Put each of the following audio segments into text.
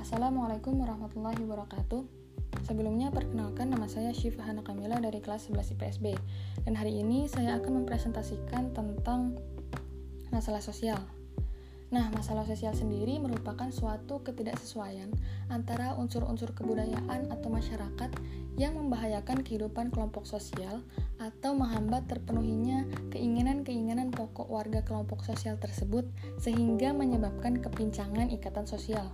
Assalamualaikum warahmatullahi wabarakatuh. Sebelumnya perkenalkan nama saya Syifa Hana Kamila dari kelas 11 IPSB dan hari ini saya akan mempresentasikan tentang masalah sosial. Nah, masalah sosial sendiri merupakan suatu ketidaksesuaian antara unsur-unsur kebudayaan atau masyarakat yang membahayakan kehidupan kelompok sosial atau menghambat terpenuhinya keinginan-keinginan pokok warga kelompok sosial tersebut sehingga menyebabkan kepincangan ikatan sosial.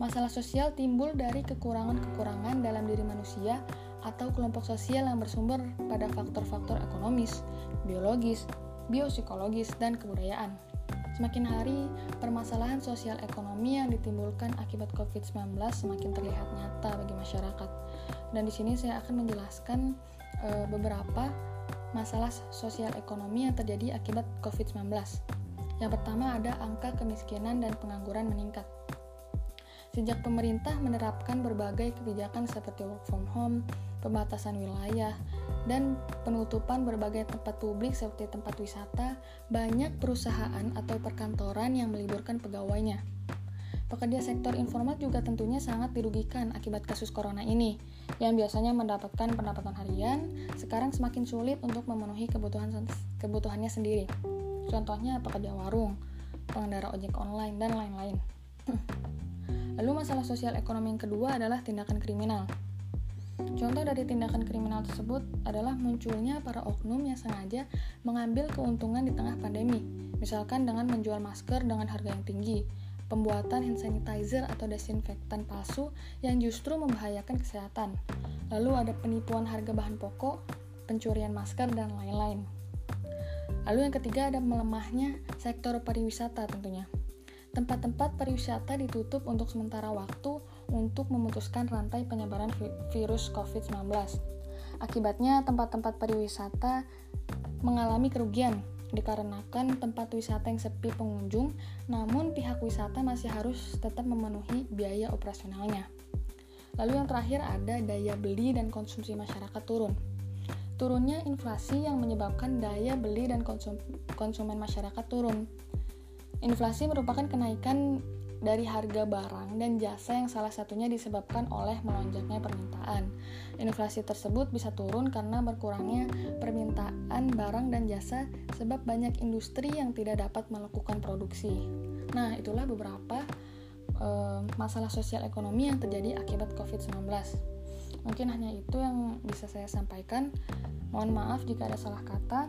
Masalah sosial timbul dari kekurangan-kekurangan dalam diri manusia atau kelompok sosial yang bersumber pada faktor-faktor ekonomis, biologis, biopsikologis, dan kebudayaan. Semakin hari, permasalahan sosial ekonomi yang ditimbulkan akibat COVID-19 semakin terlihat nyata bagi masyarakat. Dan di sini saya akan menjelaskan e, beberapa masalah sosial ekonomi yang terjadi akibat COVID-19. Yang pertama ada angka kemiskinan dan pengangguran meningkat. Sejak pemerintah menerapkan berbagai kebijakan seperti work from home, pembatasan wilayah, dan penutupan berbagai tempat publik seperti tempat wisata, banyak perusahaan atau perkantoran yang meliburkan pegawainya. Pekerja sektor informal juga tentunya sangat dirugikan akibat kasus corona ini, yang biasanya mendapatkan pendapatan harian, sekarang semakin sulit untuk memenuhi kebutuhan kebutuhannya sendiri. Contohnya pekerja warung, pengendara ojek online, dan lain-lain. Lalu masalah sosial ekonomi yang kedua adalah tindakan kriminal. Contoh dari tindakan kriminal tersebut adalah munculnya para oknum yang sengaja mengambil keuntungan di tengah pandemi, misalkan dengan menjual masker dengan harga yang tinggi, pembuatan hand sanitizer atau desinfektan palsu yang justru membahayakan kesehatan. Lalu ada penipuan harga bahan pokok, pencurian masker, dan lain-lain. Lalu yang ketiga ada melemahnya sektor pariwisata tentunya. Tempat-tempat pariwisata ditutup untuk sementara waktu untuk memutuskan rantai penyebaran virus COVID-19. Akibatnya, tempat-tempat pariwisata mengalami kerugian dikarenakan tempat wisata yang sepi pengunjung, namun pihak wisata masih harus tetap memenuhi biaya operasionalnya. Lalu yang terakhir ada daya beli dan konsumsi masyarakat turun. Turunnya inflasi yang menyebabkan daya beli dan konsum konsumen masyarakat turun. Inflasi merupakan kenaikan dari harga barang dan jasa yang salah satunya disebabkan oleh melonjaknya permintaan. Inflasi tersebut bisa turun karena berkurangnya permintaan barang dan jasa sebab banyak industri yang tidak dapat melakukan produksi. Nah, itulah beberapa e, masalah sosial ekonomi yang terjadi akibat COVID-19. Mungkin hanya itu yang bisa saya sampaikan. Mohon maaf jika ada salah kata.